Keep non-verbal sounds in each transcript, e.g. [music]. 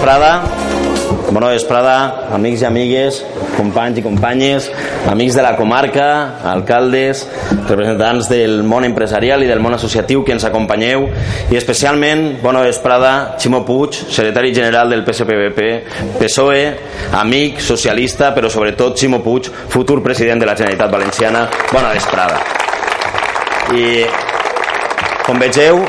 vesprada. Bona vesprada, amics i amigues, companys i companyes, amics de la comarca, alcaldes, representants del món empresarial i del món associatiu que ens acompanyeu i especialment bona vesprada Ximo Puig, secretari general del PSPBP, PSOE, amic, socialista, però sobretot Ximo Puig, futur president de la Generalitat Valenciana. Bona vesprada. I com vegeu,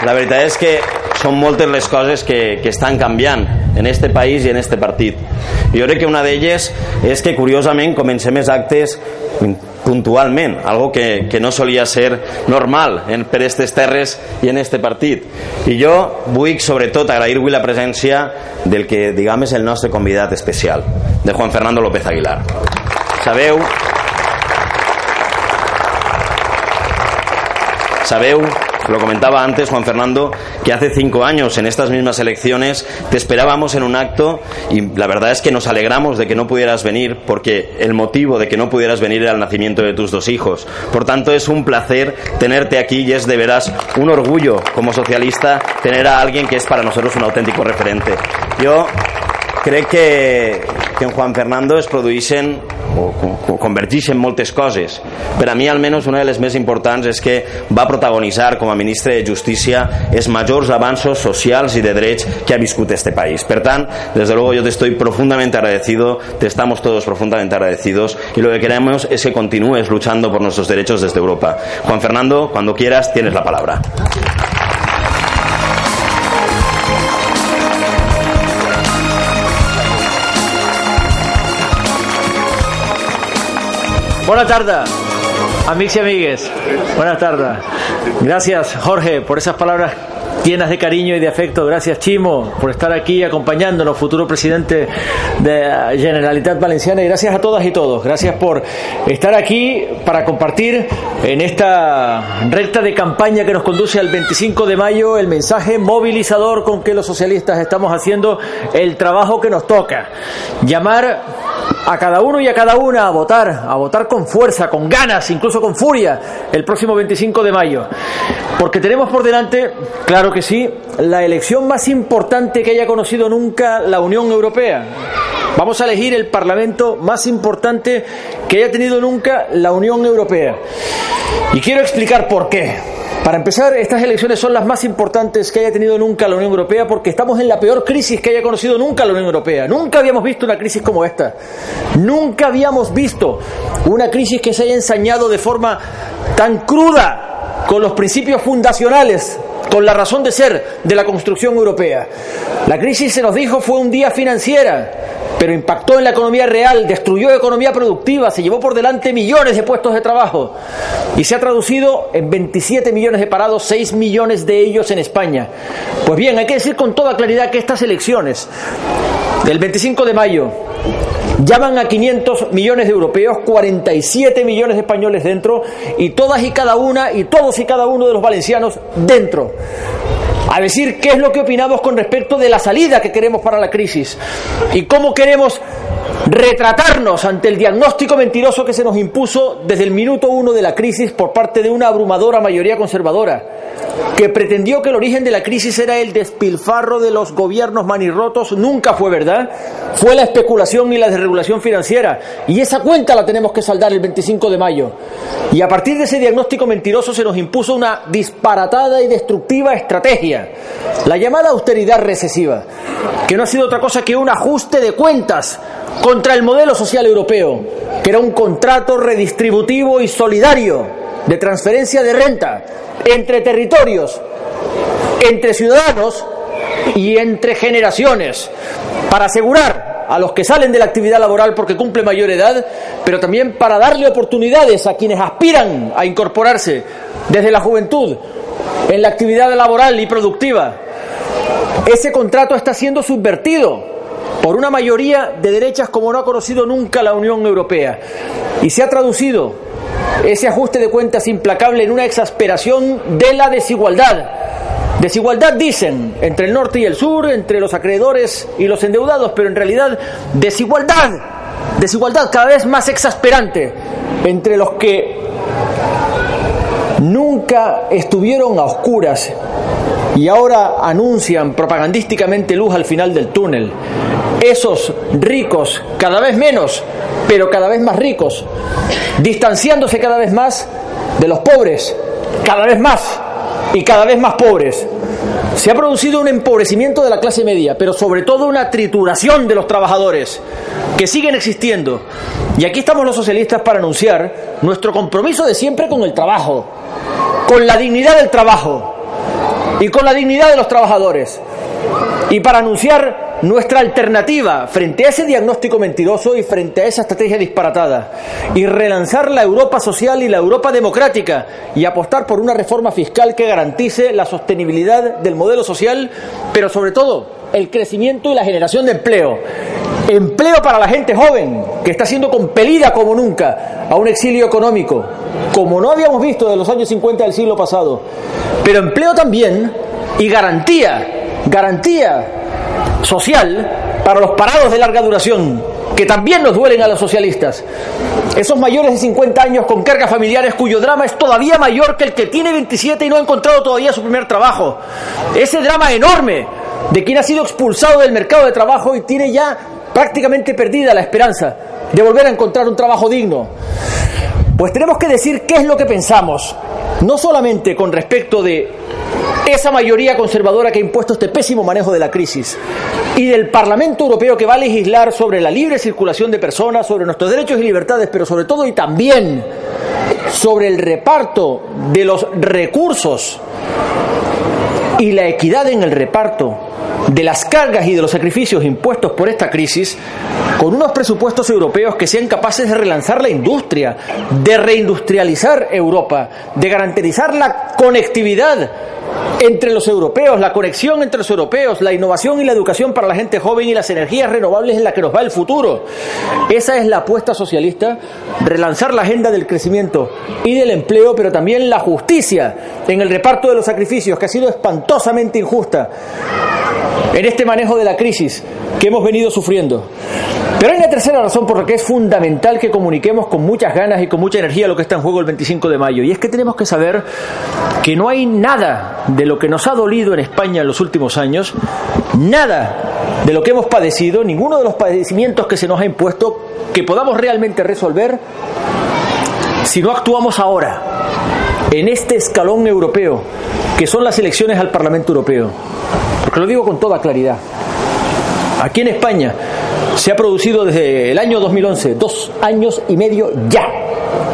la veritat és que són moltes les coses que, que estan canviant en este país i en este partit. Jo crec que una d'elles és que curiosament comencem els actes puntualment, algo que, que no solia ser normal en, per aquestes terres i en este partit. I jo vull sobretot agrair-vos la presència del que diguem és el nostre convidat especial, de Juan Fernando López Aguilar. Sabeu Sabeu lo comentaba antes Juan Fernando, que hace cinco años en estas mismas elecciones te esperábamos en un acto y la verdad es que nos alegramos de que no pudieras venir porque el motivo de que no pudieras venir era el nacimiento de tus dos hijos. Por tanto, es un placer tenerte aquí y es de veras un orgullo como socialista tener a alguien que es para nosotros un auténtico referente. Yo crec que, en Juan Fernando es produeixen o, convergeixen moltes coses. Per a mi, almenys, una de les més importants és que va protagonitzar com a ministre de Justícia els majors avanços socials i de drets que ha viscut este país. Per tant, desde luego yo te estoy profundamente agradecido, te estamos todos profundamente agradecidos y lo que queremos es que continúes luchando por nuestros derechos desde Europa. Juan Fernando, cuando quieras, tienes la palabra. Buenas tardes, amigos y amigues. Buenas tardes. Gracias, Jorge, por esas palabras llenas de cariño y de afecto. Gracias, Chimo, por estar aquí acompañándonos, futuro presidente de Generalitat Valenciana. Y gracias a todas y todos. Gracias por estar aquí para compartir en esta recta de campaña que nos conduce al 25 de mayo el mensaje movilizador con que los socialistas estamos haciendo el trabajo que nos toca. Llamar a cada uno y a cada una a votar, a votar con fuerza, con ganas, incluso con furia, el próximo 25 de mayo. Porque tenemos por delante, claro que sí, la elección más importante que haya conocido nunca la Unión Europea. Vamos a elegir el Parlamento más importante que haya tenido nunca la Unión Europea. Y quiero explicar por qué. Para empezar, estas elecciones son las más importantes que haya tenido nunca la Unión Europea porque estamos en la peor crisis que haya conocido nunca la Unión Europea. Nunca habíamos visto una crisis como esta. Nunca habíamos visto una crisis que se haya ensañado de forma tan cruda con los principios fundacionales con la razón de ser de la construcción europea. La crisis, se nos dijo, fue un día financiera, pero impactó en la economía real, destruyó economía productiva, se llevó por delante millones de puestos de trabajo y se ha traducido en 27 millones de parados, 6 millones de ellos en España. Pues bien, hay que decir con toda claridad que estas elecciones del 25 de mayo llaman a 500 millones de europeos, 47 millones de españoles dentro y todas y cada una y todos y cada uno de los valencianos dentro a decir qué es lo que opinamos con respecto de la salida que queremos para la crisis y cómo queremos retratarnos ante el diagnóstico mentiroso que se nos impuso desde el minuto uno de la crisis por parte de una abrumadora mayoría conservadora, que pretendió que el origen de la crisis era el despilfarro de los gobiernos manirrotos, nunca fue verdad, fue la especulación y la desregulación financiera, y esa cuenta la tenemos que saldar el 25 de mayo. Y a partir de ese diagnóstico mentiroso se nos impuso una disparatada y destructiva estrategia, la llamada austeridad recesiva, que no ha sido otra cosa que un ajuste de cuentas contra el modelo social europeo, que era un contrato redistributivo y solidario de transferencia de renta entre territorios, entre ciudadanos y entre generaciones, para asegurar a los que salen de la actividad laboral porque cumplen mayor edad, pero también para darle oportunidades a quienes aspiran a incorporarse desde la juventud en la actividad laboral y productiva. Ese contrato está siendo subvertido por una mayoría de derechas como no ha conocido nunca la Unión Europea. Y se ha traducido ese ajuste de cuentas implacable en una exasperación de la desigualdad. Desigualdad dicen entre el norte y el sur, entre los acreedores y los endeudados, pero en realidad desigualdad, desigualdad cada vez más exasperante entre los que nunca estuvieron a oscuras y ahora anuncian propagandísticamente luz al final del túnel. Esos ricos, cada vez menos, pero cada vez más ricos, distanciándose cada vez más de los pobres, cada vez más y cada vez más pobres. Se ha producido un empobrecimiento de la clase media, pero sobre todo una trituración de los trabajadores, que siguen existiendo. Y aquí estamos los socialistas para anunciar nuestro compromiso de siempre con el trabajo, con la dignidad del trabajo y con la dignidad de los trabajadores. Y para anunciar nuestra alternativa frente a ese diagnóstico mentiroso y frente a esa estrategia disparatada y relanzar la Europa social y la Europa democrática y apostar por una reforma fiscal que garantice la sostenibilidad del modelo social, pero sobre todo el crecimiento y la generación de empleo. Empleo para la gente joven, que está siendo compelida como nunca a un exilio económico, como no habíamos visto de los años 50 del siglo pasado. Pero empleo también y garantía, garantía social para los parados de larga duración, que también nos duelen a los socialistas. Esos mayores de 50 años con cargas familiares cuyo drama es todavía mayor que el que tiene 27 y no ha encontrado todavía su primer trabajo. Ese drama enorme de quien ha sido expulsado del mercado de trabajo y tiene ya prácticamente perdida la esperanza de volver a encontrar un trabajo digno. Pues tenemos que decir qué es lo que pensamos, no solamente con respecto de esa mayoría conservadora que ha impuesto este pésimo manejo de la crisis y del Parlamento Europeo que va a legislar sobre la libre circulación de personas, sobre nuestros derechos y libertades, pero sobre todo y también sobre el reparto de los recursos y la equidad en el reparto de las cargas y de los sacrificios impuestos por esta crisis con unos presupuestos europeos que sean capaces de relanzar la industria, de reindustrializar Europa, de garantizar la conectividad entre los europeos, la conexión entre los europeos, la innovación y la educación para la gente joven y las energías renovables en la que nos va el futuro. Esa es la apuesta socialista, relanzar la agenda del crecimiento y del empleo, pero también la justicia en el reparto de los sacrificios, que ha sido espantosamente injusta en este manejo de la crisis que hemos venido sufriendo. Pero hay una tercera razón por la que es fundamental que comuniquemos con muchas ganas y con mucha energía lo que está en juego el 25 de mayo. Y es que tenemos que saber que no hay nada de lo que nos ha dolido en España en los últimos años, nada de lo que hemos padecido, ninguno de los padecimientos que se nos ha impuesto, que podamos realmente resolver si no actuamos ahora, en este escalón europeo, que son las elecciones al Parlamento Europeo. Porque lo digo con toda claridad. Aquí en España se ha producido desde el año 2011, dos años y medio ya,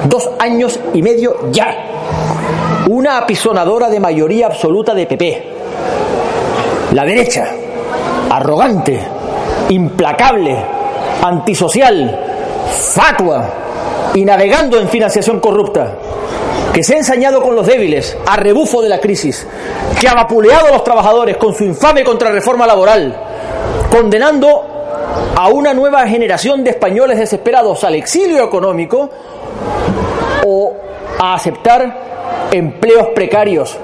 dos años y medio ya, una apisonadora de mayoría absoluta de PP. La derecha, arrogante, implacable, antisocial, fatua y navegando en financiación corrupta, que se ha ensañado con los débiles a rebufo de la crisis, que ha vapuleado a los trabajadores con su infame contrarreforma laboral, condenando a una nueva generación de españoles desesperados al exilio económico o a aceptar empleos precarios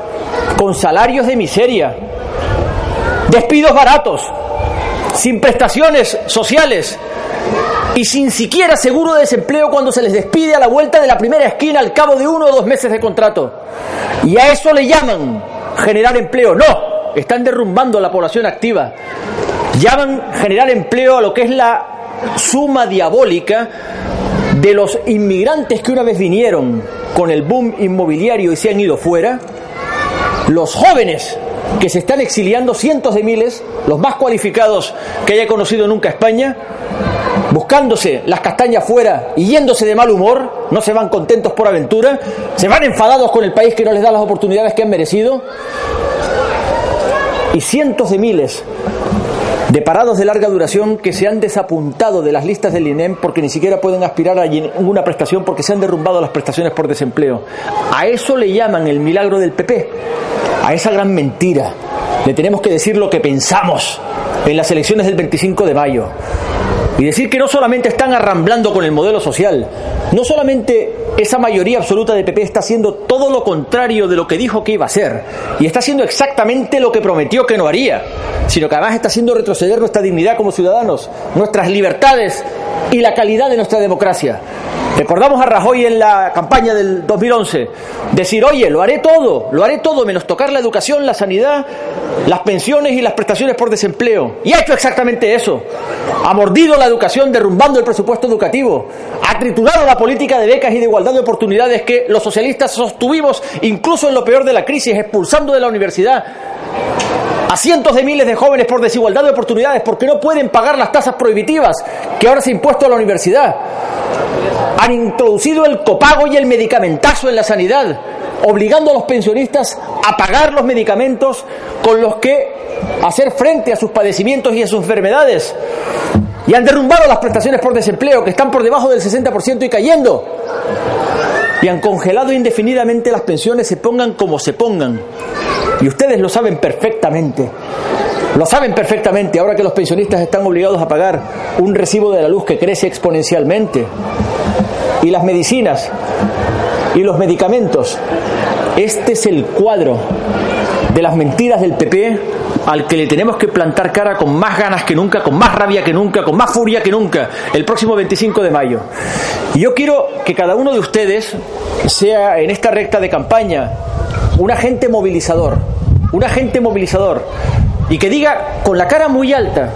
con salarios de miseria, despidos baratos, sin prestaciones sociales y sin siquiera seguro de desempleo cuando se les despide a la vuelta de la primera esquina al cabo de uno o dos meses de contrato. Y a eso le llaman generar empleo. No, están derrumbando la población activa. Llaman generar empleo a lo que es la suma diabólica de los inmigrantes que una vez vinieron con el boom inmobiliario y se han ido fuera, los jóvenes que se están exiliando, cientos de miles, los más cualificados que haya conocido nunca España, buscándose las castañas fuera y yéndose de mal humor, no se van contentos por aventura, se van enfadados con el país que no les da las oportunidades que han merecido, y cientos de miles de parados de larga duración que se han desapuntado de las listas del INEM porque ni siquiera pueden aspirar a ninguna prestación porque se han derrumbado las prestaciones por desempleo. A eso le llaman el milagro del PP, a esa gran mentira. Le tenemos que decir lo que pensamos en las elecciones del 25 de mayo y decir que no solamente están arramblando con el modelo social, no solamente esa mayoría absoluta de PP está haciendo todo lo contrario de lo que dijo que iba a hacer, y está haciendo exactamente lo que prometió que no haría, sino que además está haciendo retroceder nuestra dignidad como ciudadanos, nuestras libertades y la calidad de nuestra democracia. Recordamos a Rajoy en la campaña del 2011 decir, oye, lo haré todo, lo haré todo, menos tocar la educación, la sanidad, las pensiones y las prestaciones por desempleo. Y ha hecho exactamente eso. Ha mordido la educación derrumbando el presupuesto educativo. Ha triturado la política de becas y de igualdad de oportunidades que los socialistas sostuvimos incluso en lo peor de la crisis, expulsando de la universidad a cientos de miles de jóvenes por desigualdad de oportunidades porque no pueden pagar las tasas prohibitivas que ahora se ha impuesto a la universidad. Han introducido el copago y el medicamentazo en la sanidad, obligando a los pensionistas a pagar los medicamentos con los que hacer frente a sus padecimientos y a sus enfermedades. Y han derrumbado las prestaciones por desempleo, que están por debajo del 60% y cayendo. Y han congelado indefinidamente las pensiones, se pongan como se pongan. Y ustedes lo saben perfectamente. Lo saben perfectamente ahora que los pensionistas están obligados a pagar un recibo de la luz que crece exponencialmente. Y las medicinas y los medicamentos. Este es el cuadro de las mentiras del PP al que le tenemos que plantar cara con más ganas que nunca, con más rabia que nunca, con más furia que nunca, el próximo 25 de mayo. Y yo quiero que cada uno de ustedes sea en esta recta de campaña un agente movilizador, un agente movilizador, y que diga con la cara muy alta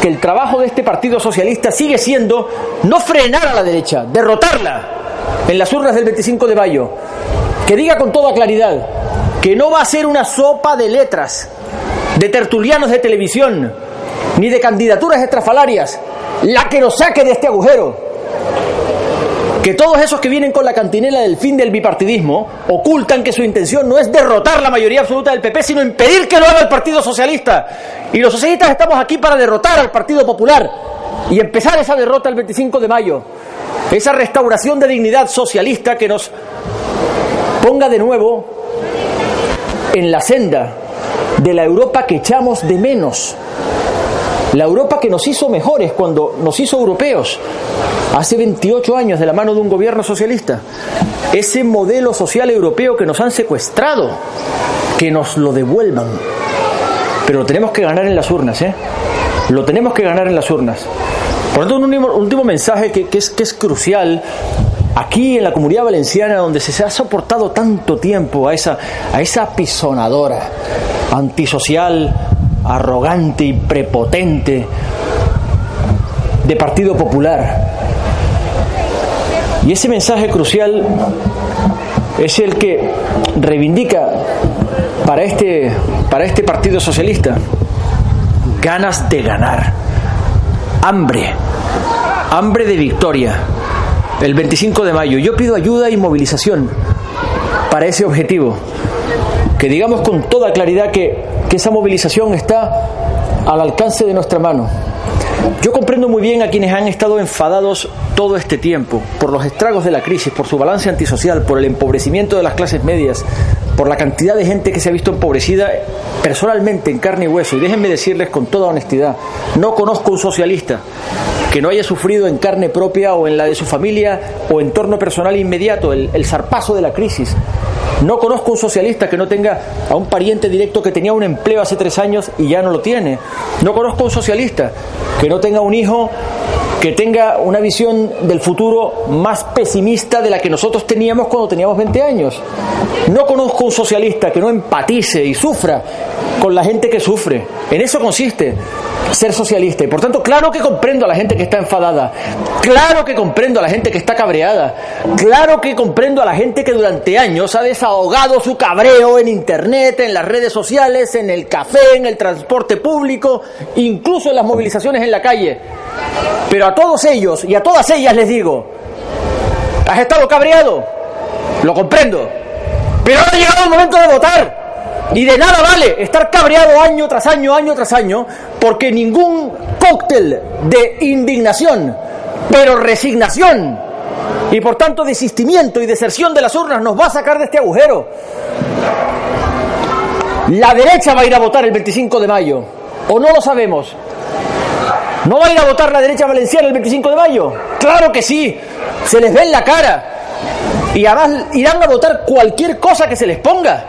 que el trabajo de este Partido Socialista sigue siendo no frenar a la derecha, derrotarla en las urnas del 25 de mayo, que diga con toda claridad que no va a ser una sopa de letras, de tertulianos de televisión, ni de candidaturas estrafalarias, la que nos saque de este agujero, que todos esos que vienen con la cantinela del fin del bipartidismo ocultan que su intención no es derrotar la mayoría absoluta del PP, sino impedir que lo haga el Partido Socialista. Y los socialistas estamos aquí para derrotar al Partido Popular y empezar esa derrota el 25 de mayo. Esa restauración de dignidad socialista que nos ponga de nuevo en la senda de la Europa que echamos de menos. La Europa que nos hizo mejores cuando nos hizo europeos hace 28 años de la mano de un gobierno socialista. Ese modelo social europeo que nos han secuestrado, que nos lo devuelvan. Pero lo tenemos que ganar en las urnas, ¿eh? Lo tenemos que ganar en las urnas. Por tanto, un último, mensaje que, es, que es crucial aquí en la comunidad valenciana donde se ha soportado tanto tiempo a esa, a esa pisonadora antisocial, arrogante y prepotente de Partido Popular. Y ese mensaje crucial es el que reivindica para este, para este Partido Socialista ganas de ganar, hambre, hambre de victoria. El 25 de mayo yo pido ayuda y movilización para ese objetivo. Que digamos con toda claridad que que esa movilización está al alcance de nuestra mano. Yo comprendo muy bien a quienes han estado enfadados todo este tiempo por los estragos de la crisis, por su balance antisocial, por el empobrecimiento de las clases medias, por la cantidad de gente que se ha visto empobrecida personalmente en carne y hueso. Y déjenme decirles con toda honestidad, no conozco un socialista que no haya sufrido en carne propia o en la de su familia o entorno personal inmediato el, el zarpazo de la crisis no conozco un socialista que no tenga a un pariente directo que tenía un empleo hace tres años y ya no lo tiene. No conozco un socialista que no tenga un hijo que tenga una visión del futuro más pesimista de la que nosotros teníamos cuando teníamos 20 años. No conozco un socialista que no empatice y sufra con la gente que sufre. En eso consiste ser socialista. Y por tanto, claro que comprendo a la gente que está enfadada. Claro que comprendo a la gente que está cabreada. Claro que comprendo a la gente que durante años ha desahogado su cabreo en Internet, en las redes sociales, en el café, en el transporte público, incluso en las movilizaciones en la calle. Pero a todos ellos y a todas ellas les digo, ¿has estado cabreado? Lo comprendo. Pero ha llegado el momento de votar. Y de nada vale estar cabreado año tras año, año tras año, porque ningún cóctel de indignación, pero resignación y por tanto desistimiento y deserción de las urnas nos va a sacar de este agujero. La derecha va a ir a votar el 25 de mayo, o no lo sabemos. ¿No va a ir a votar la derecha valenciana el 25 de mayo? Claro que sí, se les ve en la cara. Y además irán a votar cualquier cosa que se les ponga.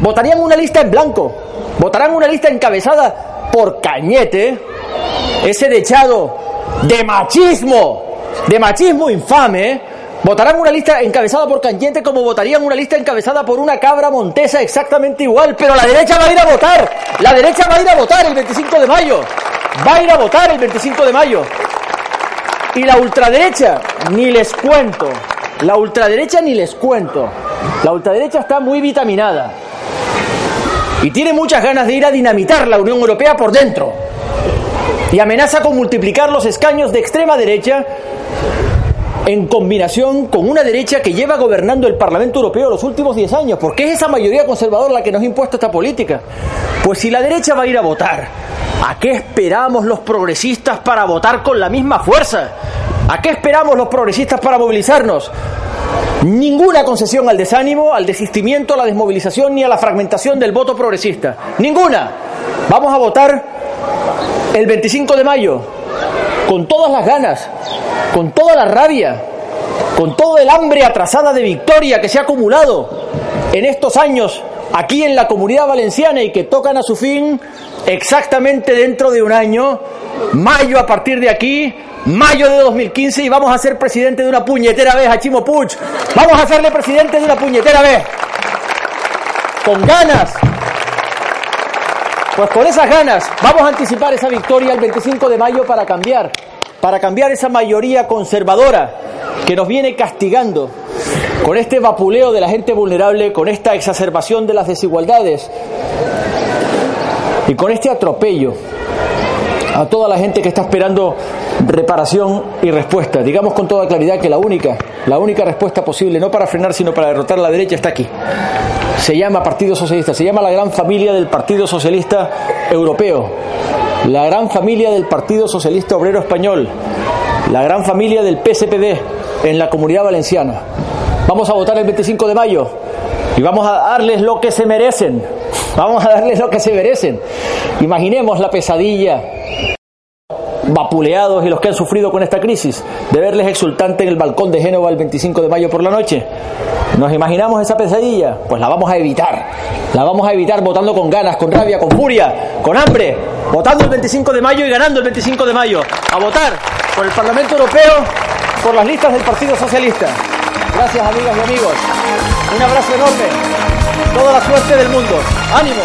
Votarían una lista en blanco, votarán una lista encabezada por Cañete, ese dechado de machismo de machismo infame, votarán una lista encabezada por Canyente como votarían una lista encabezada por una cabra montesa exactamente igual, pero la derecha va a ir a votar, la derecha va a ir a votar el 25 de mayo, va a ir a votar el 25 de mayo. Y la ultraderecha, ni les cuento, la ultraderecha ni les cuento, la ultraderecha está muy vitaminada. Y tiene muchas ganas de ir a dinamitar la Unión Europea por dentro. Y amenaza con multiplicar los escaños de extrema derecha en combinación con una derecha que lleva gobernando el Parlamento Europeo los últimos 10 años. ¿Por qué es esa mayoría conservadora la que nos ha impuesto esta política? Pues si la derecha va a ir a votar, ¿a qué esperamos los progresistas para votar con la misma fuerza? ¿A qué esperamos los progresistas para movilizarnos? Ninguna concesión al desánimo, al desistimiento, a la desmovilización ni a la fragmentación del voto progresista. Ninguna. Vamos a votar el 25 de mayo con todas las ganas, con toda la rabia, con todo el hambre atrasada de victoria que se ha acumulado en estos años aquí en la comunidad valenciana y que tocan a su fin exactamente dentro de un año, mayo a partir de aquí, mayo de 2015 y vamos a ser presidente de una puñetera vez a Chimo Puig. Vamos a hacerle presidente de una puñetera vez. Con ganas. Pues con esas ganas vamos a anticipar esa victoria el 25 de mayo para cambiar, para cambiar esa mayoría conservadora que nos viene castigando con este vapuleo de la gente vulnerable, con esta exacerbación de las desigualdades y con este atropello a toda la gente que está esperando reparación y respuesta. Digamos con toda claridad que la única, la única respuesta posible, no para frenar, sino para derrotar a la derecha, está aquí. Se llama Partido Socialista, se llama la gran familia del Partido Socialista Europeo, la gran familia del Partido Socialista Obrero Español, la gran familia del PSPD en la comunidad valenciana. Vamos a votar el 25 de mayo y vamos a darles lo que se merecen. Vamos a darles lo que se merecen. Imaginemos la pesadilla vapuleados y los que han sufrido con esta crisis, de verles exultante en el balcón de Génova el 25 de mayo por la noche. ¿Nos imaginamos esa pesadilla? Pues la vamos a evitar. La vamos a evitar votando con ganas, con rabia, con furia, con hambre, votando el 25 de mayo y ganando el 25 de mayo. A votar por el Parlamento Europeo, por las listas del Partido Socialista. Gracias amigas y amigos. Un abrazo enorme. Toda la suerte del mundo. Ánimo.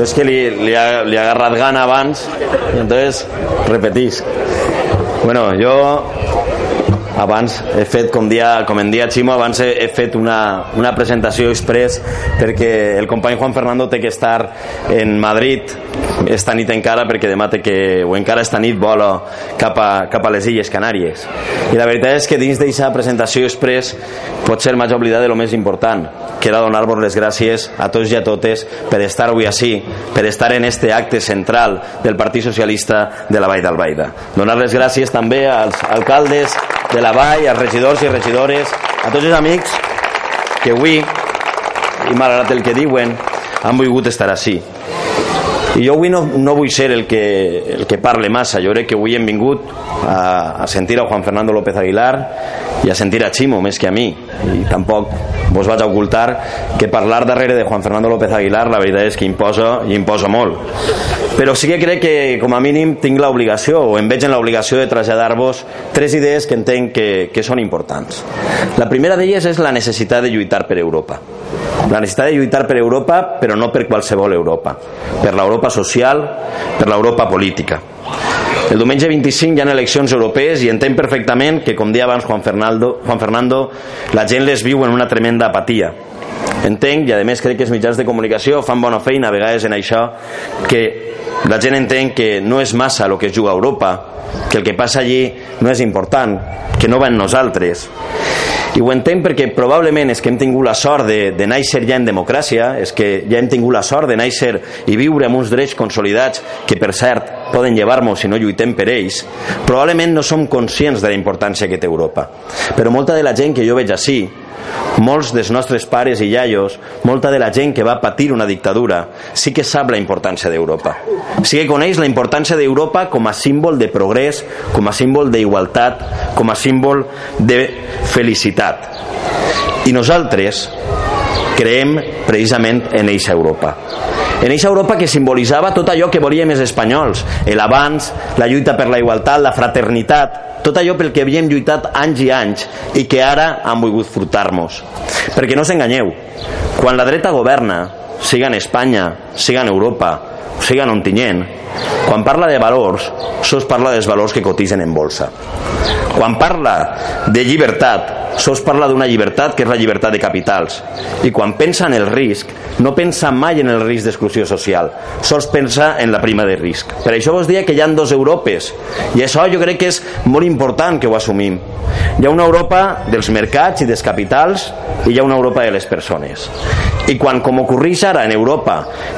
Yo es que li, li, ha, li ha agarrat entonces repetís. Bueno, jo abans he fet, com, dia, com en dia Ximo, abans he, he fet una, una presentació express perquè el company Juan Fernando té que estar en Madrid esta nit encara perquè demà té que, o encara esta nit vola cap a, cap a les Illes Canàries. I la veritat és que dins d'aquesta presentació express pot ser m'haig oblidat de lo més important que era donar-vos les gràcies a tots i a totes per estar avui així per estar en este acte central del Partit Socialista de la Vall d'Albaida. Donar les gràcies també als alcaldes de la Vall, als regidors i regidores, a tots els amics que avui, i malgrat el que diuen, han volgut estar així. I jo avui no, no vull ser el que, el que parle massa, jo crec que avui hem vingut a, a sentir a Juan Fernando López Aguilar i a sentir a Chimo més que a mi. I tampoc vos vaig a ocultar que parlar darrere de Juan Fernando López Aguilar la veritat és que imposa i imposa molt però sí que crec que com a mínim tinc l'obligació o em veig en l'obligació de traslladar-vos tres idees que entenc que, que són importants. La primera d'elles és la necessitat de lluitar per Europa. La necessitat de lluitar per Europa però no per qualsevol Europa. Per l'Europa social per l'Europa política. El diumenge 25 hi ha eleccions europees i entenc perfectament que, com deia abans Juan Fernando, Juan Fernando, la gent les viu en una tremenda apatia. Entenc, i a més crec que els mitjans de comunicació fan bona feina a vegades en això, que la gent entén que no és massa el que es juga a Europa, que el que passa allí no és important, que no va en nosaltres. I ho entenc perquè probablement és que hem tingut la sort de, de néixer ja en democràcia, és que ja hem tingut la sort de néixer i viure amb uns drets consolidats que, per cert, poden llevar-nos si no lluitem per ells, probablement no som conscients de la importància que té Europa. Però molta de la gent que jo veig així, molts dels nostres pares i iaios, molta de la gent que va patir una dictadura, sí que sap la importància d'Europa. Sí que coneix la importància d'Europa com a símbol de progrés, com a símbol d'igualtat, com a símbol de felicitat. I nosaltres creem precisament en eixa Europa. En eixa Europa que simbolitzava tot allò que volíem els espanyols, l'abans, la lluita per la igualtat, la fraternitat, tot allò pel que havíem lluitat anys i anys i que ara han volgut frutar-nos. Perquè no s'enganyeu, quan la dreta governa, siga en Espanya, siga en Europa, siga en Ontinyent, quan parla de valors, sols parla dels valors que cotitzen en bolsa. Quan parla de llibertat, sols parla d'una llibertat que és la llibertat de capitals. I quan pensa en el risc, no pensa mai en el risc d'exclusió social, sols pensa en la prima de risc. Per això vos dia que hi ha dos Europes, i això jo crec que és molt important que ho assumim. Hi ha una Europa dels mercats i dels capitals i hi ha una Europa de les persones. I quan, com ocorreix ara en Europa,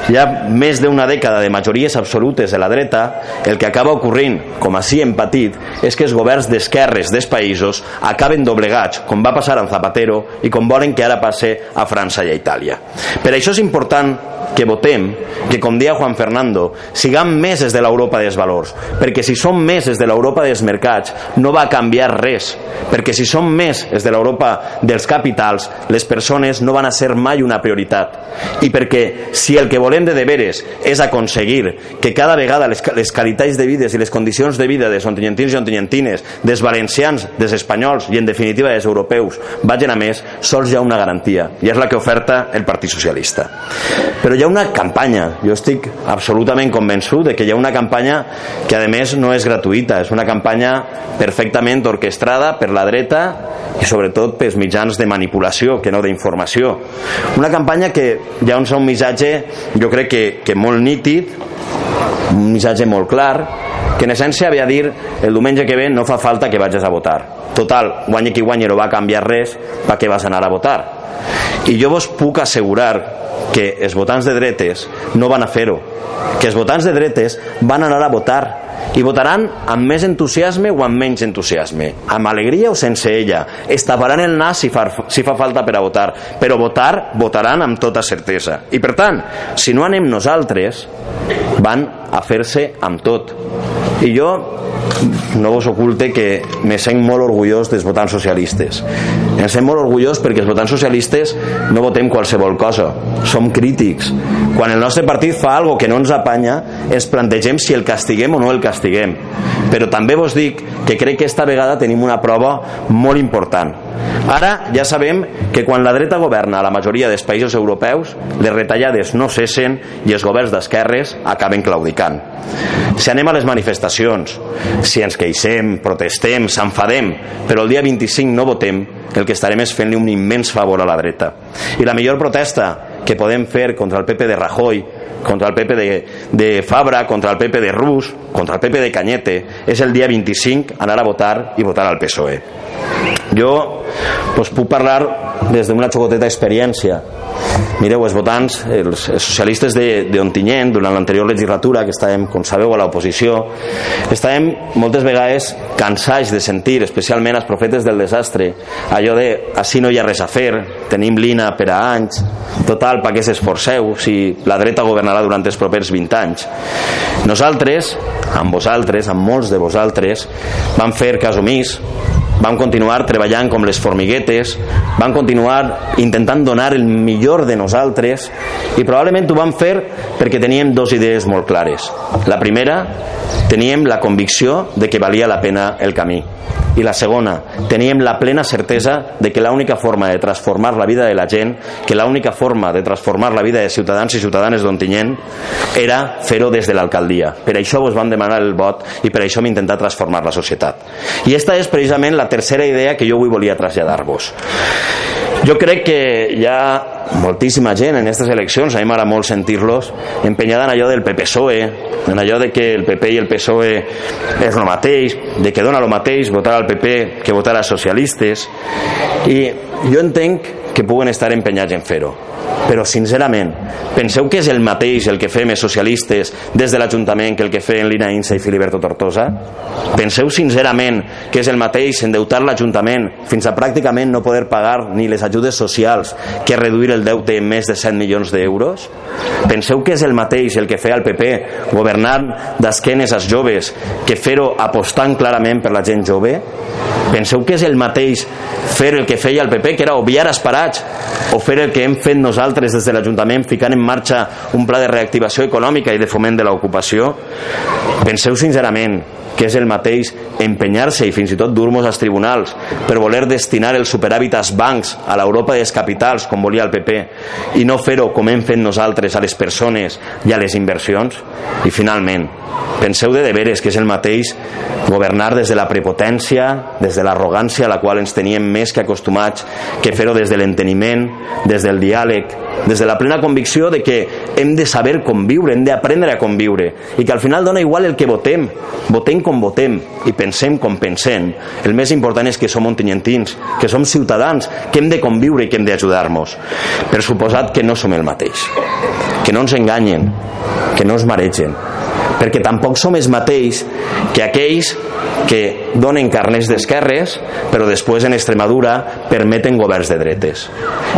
hi ha més d'una dècada de majories absolutes de la dreta, el que acaba ocorrint, com així hem patit, és que els governs d'esquerres dels països acaben doblegats, com va passar amb Zapatero i com volen que ara passe a França i a Itàlia. Per això és important que votem, que com dia Juan Fernando, siguem meses de l'Europa dels valors, perquè si som meses de l'Europa dels mercats no va canviar res, perquè si som més de l'Europa dels capitals, les persones no van a ser mai una prioritat. I perquè si el que volem de deberes és aconseguir que cada vegada les, les qualitats de vida i les condicions de vida dels ontinyentins i ontinyentines, dels valencians, dels espanyols i en definitiva dels europeus vagin a més, sols hi ha una garantia i és la que oferta el Partit Socialista. Però hi ha una campanya, jo estic absolutament convençut de que hi ha una campanya que a més no és gratuïta, és una campanya perfectament orquestrada per la dreta i sobretot pels mitjans de manipulació que no d'informació. Una campanya que hi ha un, missatge jo crec que, que molt nítid, un missatge molt clar, que en essència havia dir el diumenge que ve no fa falta que vagis a votar. Total, guanyi qui guanyi no va canviar res, per què vas anar a votar? I jo vos puc assegurar que els votants de dretes no van a fer-ho, que els votants de dretes van anar a votar i votaran amb més entusiasme o amb menys entusiasme, amb alegria o sense ella, es taparan el nas si fa, si fa falta per a votar, però votar, votaran amb tota certesa. I per tant, si no anem nosaltres, van a fer-se amb tot. I jo no vos oculte que me sent molt orgullós dels votants socialistes. Em sent molt orgullós perquè els votants socialistes no votem qualsevol cosa, som crítics. Quan el nostre partit fa algo que no ens apanya, ens plantegem si el castiguem o no el castiguem. Però també vos dic que crec que esta vegada tenim una prova molt important. Ara ja sabem que quan la dreta governa a la majoria dels països europeus, les retallades no cessen i els governs d'esquerres acaben claudicant. Si anem a les manifestacions, si ens queixem, protestem, s'enfadem, però el dia 25 no votem, el que estarem és fent-li un immens favor a la dreta. I la millor protesta que podem fer contra el PP de Rajoy, contra el PP de, de Fabra, contra el PP de Rus, contra el PP de Cañete, és el dia 25 anar a votar i votar al PSOE. Jo pues, puc parlar des d'una xocoteta experiència. Mireu, els votants, els, socialistes d'Ontinyent, durant l'anterior legislatura, que estàvem, com sabeu, a l'oposició, estàvem moltes vegades cansats de sentir, especialment els profetes del desastre, allò de així no hi ha res a fer, tenim l'INA per a anys, total, per què s'esforceu si la dreta governarà durant els propers 20 anys. Nosaltres, amb vosaltres, amb molts de vosaltres, vam fer cas omís, vam continuar treballant com les formiguetes, vam continuar intentant donar el millor de nosaltres i probablement ho vam fer perquè teníem dues idees molt clares. La primera, teníem la convicció de que valia la pena el camí i la segona, teníem la plena certesa de que l'única forma de transformar la vida de la gent, que l'única forma de transformar la vida de ciutadans i ciutadanes d'Ontinyent era fer-ho des de l'alcaldia. Per això vos vam demanar el vot i per això hem intentat transformar la societat. I esta és precisament la tercera idea que jo avui volia traslladar-vos. Jo crec que ja moltíssima gent en aquestes eleccions, a mi m'agrada molt sentir-los, empenyada en allò del PP-PSOE, en allò de que el PP i el PSOE és el mateix, de que dona el mateix votar al PP que votar als socialistes, i jo entenc que puguen estar empenyats en fer-ho però sincerament, penseu que és el mateix el que fem els socialistes des de l'Ajuntament que el que feien Lina Insa i Filiberto Tortosa? Penseu sincerament que és el mateix endeutar l'Ajuntament fins a pràcticament no poder pagar ni les ajudes socials que reduir el deute en més de 100 milions d'euros? Penseu que és el mateix el que feia el PP governant d'esquenes als joves que fer-ho apostant clarament per la gent jove? Penseu que és el mateix fer el que feia el PP, que era obviar esperats, o fer el que hem fet nosaltres des de l'Ajuntament ficant en marxa un pla de reactivació econòmica i de foment de l'ocupació? Penseu sincerament que és el mateix empenyar-se i fins i tot dur-nos als tribunals per voler destinar el superàvit als bancs, a l'Europa dels capitals, com volia el PP, i no fer-ho com hem fet nosaltres a les persones i a les inversions? I finalment, penseu de deberes que és el mateix governar des de la prepotència, des de l'arrogància a la qual ens teníem més que acostumats, que fer-ho des de l'enteniment, des del diàleg, des de la plena convicció de que hem de saber conviure, hem d'aprendre a conviure i que al final dona igual el que votem. Votem com votem i pensem com pensem. El més important és que som ontinyentins que som ciutadans, que hem de conviure i que hem d'ajudar-nos. Per suposat que no som el mateix que no ens enganyen que no ens maregen perquè tampoc som els mateix que aquells que donen carners d'esquerres però després en Extremadura permeten governs de dretes.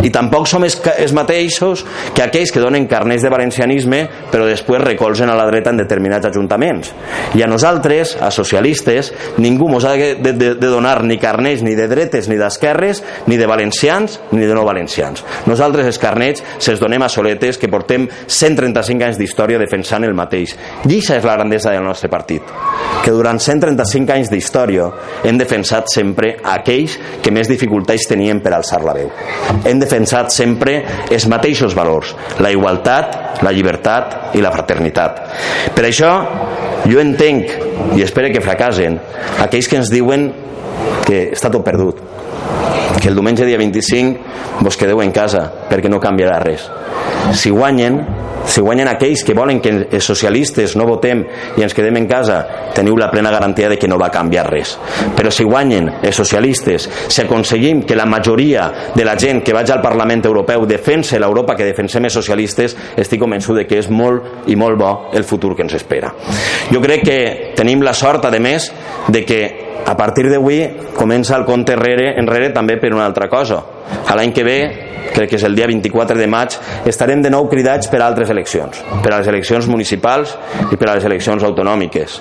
I tampoc som els, mateixos que aquells que donen carners de valencianisme però després recolzen a la dreta en determinats ajuntaments. I a nosaltres, a socialistes ningú ens ha de, de, de donar ni carners ni de dretes ni d'esquerres ni de valencians ni de no valencians nosaltres els carnets se'ls donem a soletes que portem 135 anys d'història defensant el mateix. I és la grandesa del nostre partit que durant 135 anys d'història hem defensat sempre aquells que més dificultats tenien per alçar la veu. Hem defensat sempre els mateixos valors, la igualtat, la llibertat i la fraternitat. Per això jo entenc, i espero que fracasen, aquells que ens diuen que està tot perdut, que el diumenge dia 25 vos quedeu en casa perquè no canviarà res. Si guanyen, si guanyen aquells que volen que els socialistes no votem i ens quedem en casa, teniu la plena garantia de que no va canviar res. Però si guanyen els socialistes, si aconseguim que la majoria de la gent que vaig al Parlament Europeu defense l'Europa que defensem els socialistes, estic convençut de que és molt i molt bo el futur que ens espera. Jo crec que tenim la sort, a més, de que a partir d'avui comença el compte enrere, enrere també per una altra cosa. A l'any que ve crec que és el dia 24 de maig, estarem de nou cridats per altres eleccions, per a les eleccions municipals i per a les eleccions autonòmiques.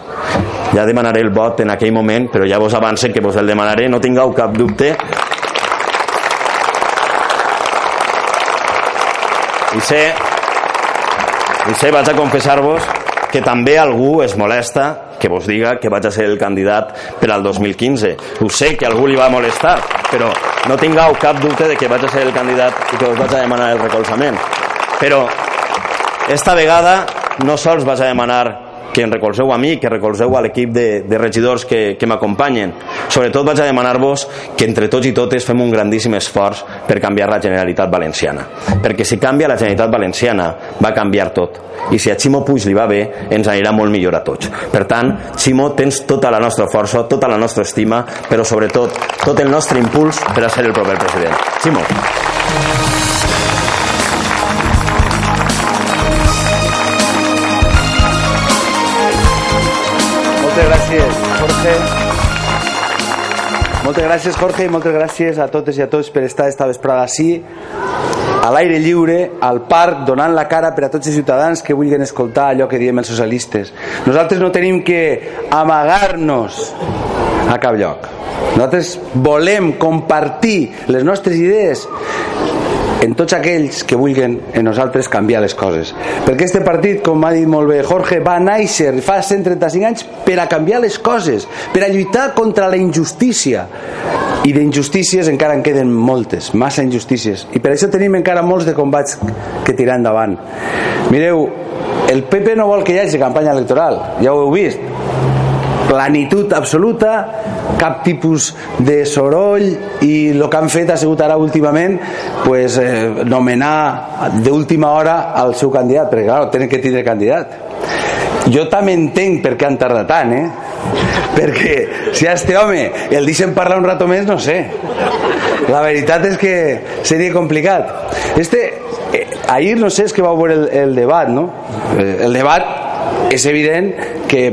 Ja demanaré el vot en aquell moment, però ja vos avancen que vos el demanaré, no tingueu cap dubte. I sé, i sé, vaig a confessar-vos que també algú es molesta que vos diga que vaig a ser el candidat per al 2015. Ho sé que algú li va molestar, però no tingueu cap dubte de que vaig a ser el candidat i que us vaig a demanar el recolzament. Però esta vegada no sols vaig a demanar que em recolzeu a mi, que recolzeu a l'equip de, de regidors que, que m'acompanyen. Sobretot vaig a demanar-vos que entre tots i totes fem un grandíssim esforç per canviar la Generalitat Valenciana. Perquè si canvia la Generalitat Valenciana, va canviar tot. I si a Ximo Puig li va bé, ens anirà molt millor a tots. Per tant, Ximo, tens tota la nostra força, tota la nostra estima, però sobretot tot el nostre impuls per a ser el proper president. Ximo. Gràcies, Jorge. Moltes gràcies, Jorge, i moltes gràcies a totes i a tots per estar esta vesprada així, a l'aire lliure, al parc, donant la cara per a tots els ciutadans que vulguin escoltar allò que diem els socialistes. Nosaltres no tenim que amagar-nos a cap lloc. Nosaltres volem compartir les nostres idees en tots aquells que vulguin en nosaltres canviar les coses. Perquè este partit, com ha dit molt bé Jorge, va néixer fa 135 anys per a canviar les coses, per a lluitar contra la injustícia. I d'injustícies encara en queden moltes, massa injustícies. I per això tenim encara molts de combats que tirar endavant. Mireu, el PP no vol que hi hagi campanya electoral, ja ho heu vist. Planitud absoluta, cap tipus de soroll i el que han fet ha sigut ara últimament pues, eh, nomenar d'última hora al seu candidat perquè clar, tenen que tindre candidat jo també entenc per què han tardat tant eh? [laughs] perquè si a este home el deixen parlar un rato més no sé la veritat és que seria complicat este, eh, ahir no sé, és que va veure el, el debat no? Eh, el debat és evident que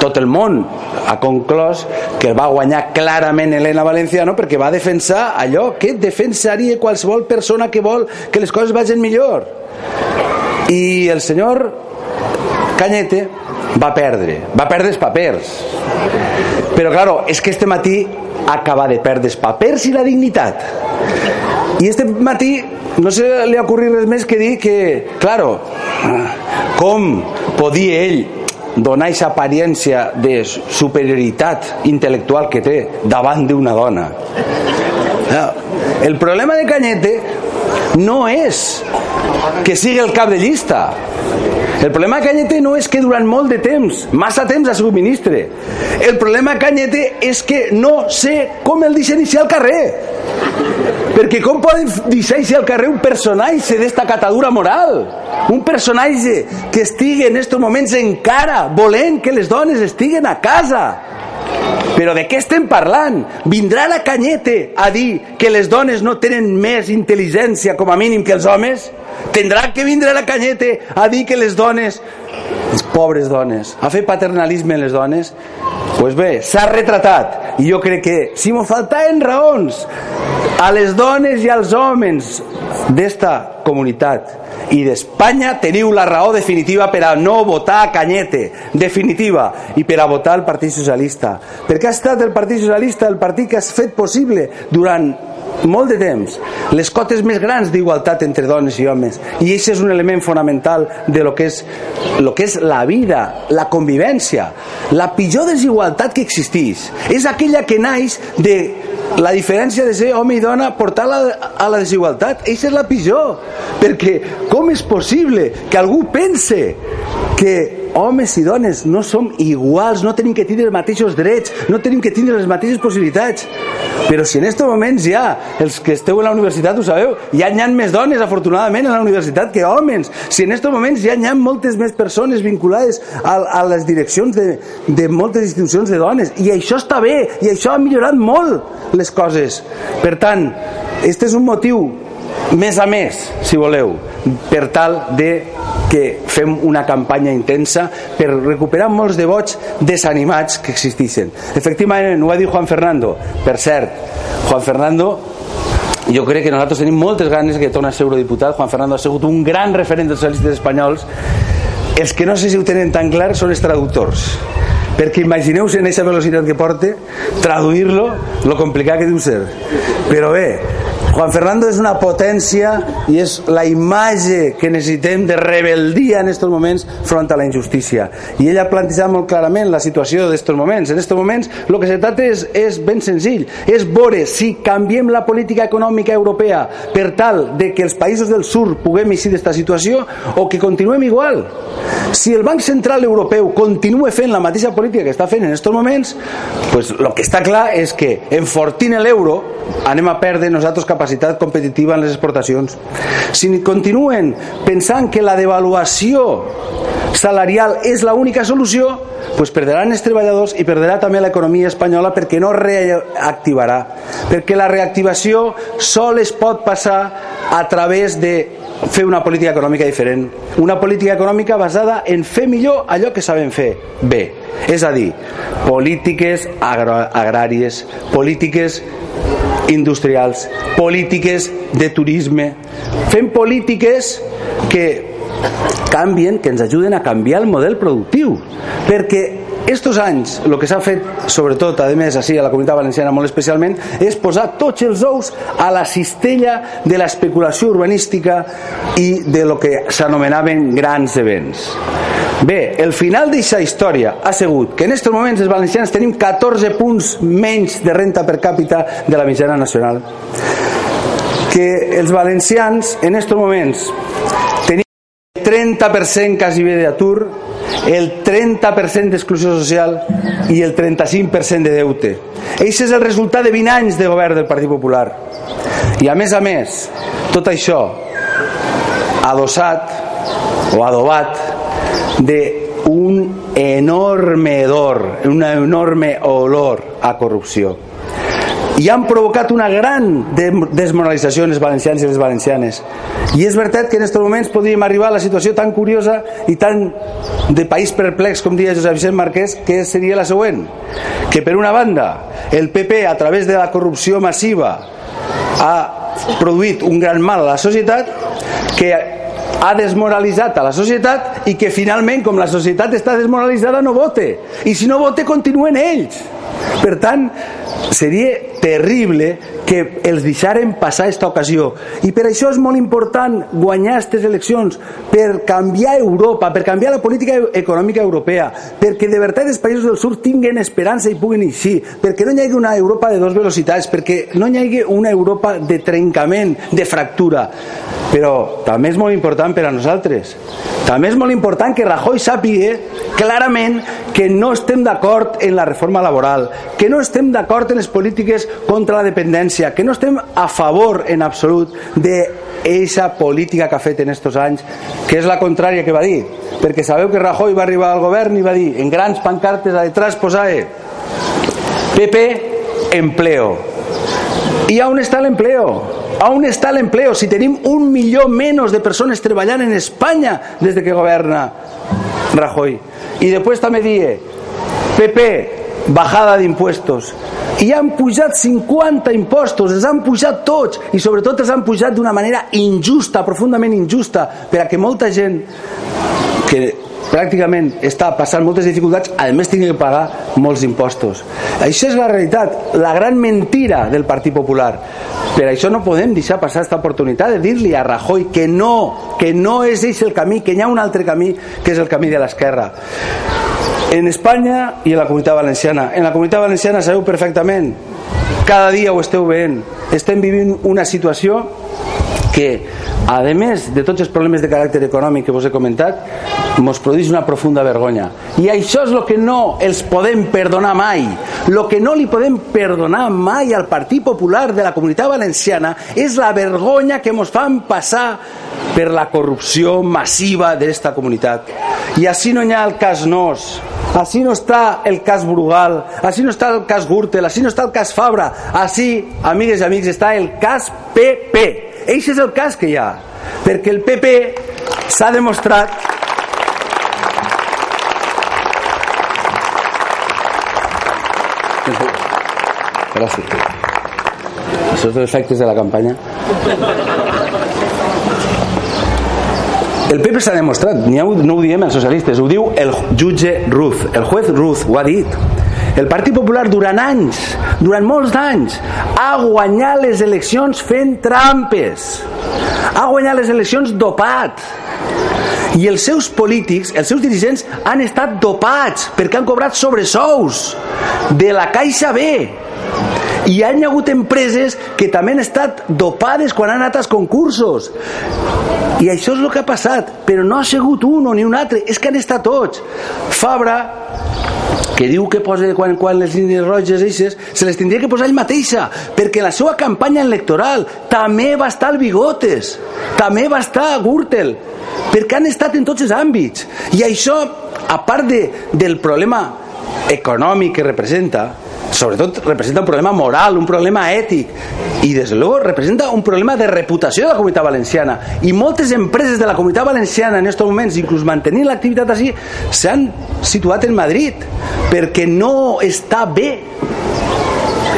tot el món ha conclòs que va guanyar clarament Helena Valenciano perquè va defensar allò que defensaria qualsevol persona que vol que les coses vagin millor. I el senyor Cañete va perdre va perdre els papers. Però claro, és que este matí acaba de perdre els papers i la dignitat. I este matí no se li ha ocorrit res més que dir que, claro, com podia ell donar aquesta apariència de superioritat intel·lectual que té davant d'una dona. El problema de Cañete no és que sigui el cap de llista. El problema de Cañete no és que durant molt de temps, massa temps ha sigut ministre. El problema de Cañete és que no sé com el deixen iniciar al carrer. Perquè com poden deixar al carrer un personatge d'esta catadura moral? Un personatge que estigui en aquests moments encara volent que les dones estiguen a casa. Però de què estem parlant? Vindrà la Canyete a dir que les dones no tenen més intel·ligència com a mínim que els homes? Tindrà que vindre la Canyete a dir que les dones, les pobres dones, a fer paternalisme les dones? Doncs pues bé, s'ha retratat i jo crec que si m'ho faltaven raons a les dones i als homes d'esta comunitat i d'Espanya teniu la raó definitiva per a no votar a Canyete, definitiva, i per a votar el Partit Socialista. Perquè ha estat el Partit Socialista el partit que has fet possible durant molt de temps. Les cotes més grans d'igualtat entre dones i homes. I això és un element fonamental de lo que és, lo que és la vida la convivència. La pitjor desigualtat que existeix és aquella que naix de la diferència de ser home i dona portar la, a la desigualtat. Aquesta és la pitjor. Perquè com és possible que algú pense que homes i dones no som iguals, no tenim que tindre els mateixos drets, no tenim que tindre les mateixes possibilitats. Però si en aquests moments ja, els que esteu a la universitat ho sabeu, ja hi ha més dones, afortunadament, a la universitat que homes. Si en aquests moments ja hi ha moltes més persones vinculades a, a les direccions de, de moltes institucions de dones. I això està bé, i això ha millorat molt les coses. Per tant, este és un motiu més a més, si voleu, per tal de que fem una campanya intensa per recuperar molts de vots desanimats que existeixen. Efectivament, ho va dir Juan Fernando. Per cert, Juan Fernando jo crec que nosaltres tenim moltes ganes que torni a ser eurodiputat. Juan Fernando ha sigut un gran referent dels socialistes espanyols. Els que no sé si ho tenen tan clar són els traductors perquè imagineu-se en aquesta velocitat que porta traduir-lo, lo complicat que deu ser però bé, Juan Fernando és una potència i és la imatge que necessitem de rebeldia en aquests moments front a la injustícia. I ell ha plantejat molt clarament la situació d'aquests moments. En aquests moments el que se tracta és, és ben senzill, és veure si canviem la política econòmica europea per tal de que els països del sud puguem eixir d'esta situació o que continuem igual. Si el Banc Central Europeu continua fent la mateixa política que està fent en aquests moments, pues el que està clar és que enfortint l'euro anem a perdre nosaltres capacitat competitiva en les exportacions. Si continuen pensant que la devaluació salarial és l'única solució, pues perdran els treballadors i perderà també l'economia espanyola perquè no reactivarà. Perquè la reactivació sol es pot passar a través de fer una política econòmica diferent. Una política econòmica basada en fer millor allò que sabem fer bé. És a dir, polítiques agràries, polítiques industrials, polítiques de turisme, fem polítiques que canvien, que ens ajuden a canviar el model productiu, perquè estos anys, el que s'ha fet, sobretot, a més, així, a la comunitat valenciana molt especialment, és posar tots els ous a la cistella de l'especulació urbanística i de lo que s'anomenaven grans events. Bé, el final d'aquesta història ha sigut que en aquests moments els valencians tenim 14 punts menys de renta per càpita de la mitjana nacional. Que els valencians en aquests moments tenim 30% quasi bé d'atur el 30% d'exclusió social i el 35% de deute. Això és el resultat de 20 anys de govern del Partit Popular. I a més a més, tot això adossat o adobat d'un enorme hedor, un enorme olor a corrupció i han provocat una gran desmoralització en els valencians i les valencianes. I és veritat que en aquests moments podríem arribar a la situació tan curiosa i tan de país perplex, com deia Josep Vicent Marquès, que seria la següent. Que per una banda, el PP, a través de la corrupció massiva, ha produït un gran mal a la societat que ha desmoralitzat a la societat i que finalment, com la societat està desmoralitzada, no vote. I si no vote, continuen ells. Per tant, seria terrible que els deixaren passar aquesta ocasió. I per això és molt important guanyar aquestes eleccions per canviar Europa, per canviar la política econòmica europea perquè de veritat els països del sud tinguen esperança i puguin eixir, perquè no hi hagi una Europa de dues velocitats, perquè no hi hagi una Europa de trencament, de fractura. Però també és molt important per a nosaltres. També és molt important que Rajoy sàpiga clarament que no estem d'acord en la reforma laboral, que no estem d'acord en les polítiques contra la dependència, que no estem a favor en absolut de eixa política que ha fet en estos anys, que és la contrària que va dir. Perquè sabeu que Rajoy va arribar al govern i va dir, en grans pancartes a detrás posava PP, empleo. I on està l'empleo? ¿Aún está el empleo? Si tenemos un millón menos de personas trabajando en España desde que gobierna Rajoy. Y después también dije, PP, bajada d'impuestos. I han pujat 50 impostos, els han pujat tots i sobretot els han pujat d'una manera injusta, profundament injusta, per a que molta gent que pràcticament està passant moltes dificultats, a més tingui que pagar molts impostos. Això és la realitat, la gran mentira del Partit Popular. Per això no podem deixar passar aquesta oportunitat de dir-li a Rajoy que no, que no és aquest el camí, que hi ha un altre camí, que és el camí de l'esquerra. En Espanya i en la comunitat valenciana. En la comunitat valenciana sabeu perfectament, cada dia ho esteu veient, estem vivint una situació que, a més de tots els problemes de caràcter econòmic que vos he comentat, ens produeix una profunda vergonya. I això és el que no els podem perdonar mai. El que no li podem perdonar mai al Partit Popular de la Comunitat Valenciana és la vergonya que ens fan passar per la corrupció massiva d'esta comunitat. I així no hi ha el cas Nos, així no està el cas Brugal, així no està el cas Gürtel, així no està el cas Fabra, així, amigues i amics, està el cas PP. Eix és el cas que hi ha, perquè el PP s'ha demostrat Gràcies. Això és efectes de la campanya. El PP s'ha demostrat, no ho diem els socialistes, ho diu el jutge Ruth, el juez Ruth, ho ha dit el Partit Popular durant anys, durant molts anys, ha guanyat les eleccions fent trampes. Ha guanyat les eleccions dopat. I els seus polítics, els seus dirigents, han estat dopats perquè han cobrat sobresous de la Caixa B. I han hi hagut empreses que també han estat dopades quan han anat als concursos. I això és el que ha passat, però no ha sigut un o ni un altre, és que han estat tots. Fabra que diu que posa quan, quan les línies roges eixes, se les tindria que posar ell mateixa, perquè la seva campanya electoral també va estar al Bigotes, també va estar a Gürtel, perquè han estat en tots els àmbits. I això, a part de, del problema econòmic que representa, sobretot representa un problema moral, un problema ètic. I des de luego representa un problema de reputació de la comunitat valenciana. I moltes empreses de la comunitat valenciana en aquests moments, inclús mantenint l'activitat així s'han situat en Madrid perquè no està bé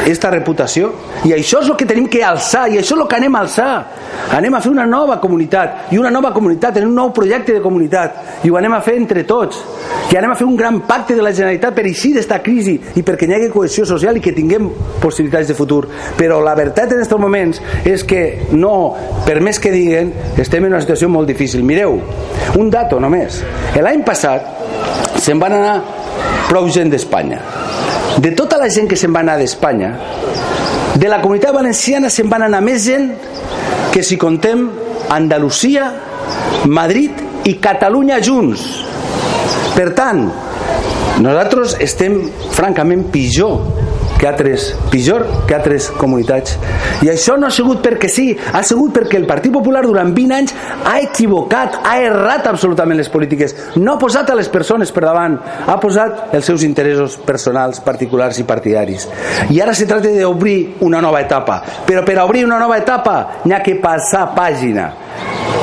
aquesta reputació. I això és el que tenim que alçar i això és el que anem a alçar anem a fer una nova comunitat i una nova comunitat en un nou projecte de comunitat i ho anem a fer entre tots. I anem a fer un gran pacte de la Generalitat per eixir d'esta crisi i perquè hi hagi cohesió social i que tinguem possibilitats de futur. Però la veritat en aquests moments és que no, per més que diguen estem en una situació molt difícil. Mireu, un dato només. L'any passat se'n van anar prou gent d'Espanya. De tota la gent que se'n va anar d'Espanya, de la comunitat valenciana se'n van anar més gent que si contem Andalusia, Madrid i Catalunya junts. Per tant, nosaltres estem francament pitjor que altres, pitjor que altres comunitats. I això no ha sigut perquè sí, ha sigut perquè el Partit Popular durant 20 anys ha equivocat, ha errat absolutament les polítiques, no ha posat a les persones per davant, ha posat els seus interessos personals, particulars i partidaris. I ara se tracta d'obrir una nova etapa, però per obrir una nova etapa n'hi ha que passar pàgina.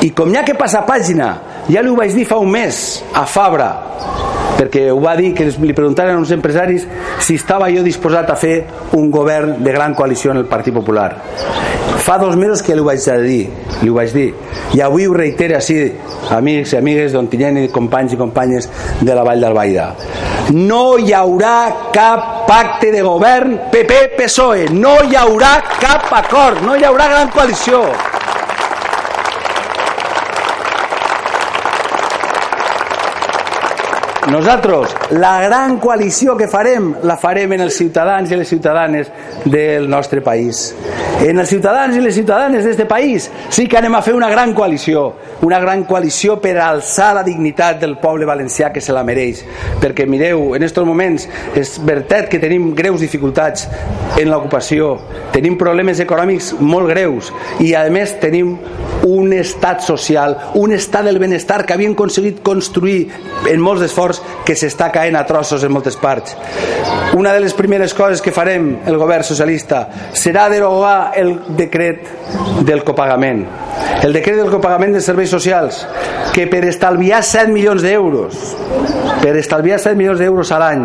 I com n'hi ha que passar pàgina, ja li ho vaig dir fa un mes a Fabra, perquè ho va dir que li preguntaren uns empresaris si estava jo disposat a fer un govern de gran coalició en el Partit Popular. Fa dos mesos que li ho vaig dir li ho vaig dir. I avui ho reitere així amics i amigues d'Ontinyent i companys i companyes de la Vall d'Albaida. No hi haurà cap pacte de govern PP-PSOE no hi haurà cap acord. No hi haurà gran coalició Nosaltres, la gran coalició que farem, la farem en els ciutadans i les ciutadanes del nostre país. En els ciutadans i les ciutadanes d'aquest país sí que anem a fer una gran coalició, una gran coalició per alçar la dignitat del poble valencià que se la mereix. Perquè mireu, en aquests moments és veritat que tenim greus dificultats en l'ocupació, tenim problemes econòmics molt greus i a més tenim un estat social, un estat del benestar que havien aconseguit construir en molts esforços que s'està caent a trossos en moltes parts. Una de les primeres coses que farem el govern socialista serà derogar el decret del copagament. El decret del copagament de serveis socials, que per estalviar 7 milions d'euros, per estalviar 7 milions d'euros a l'any,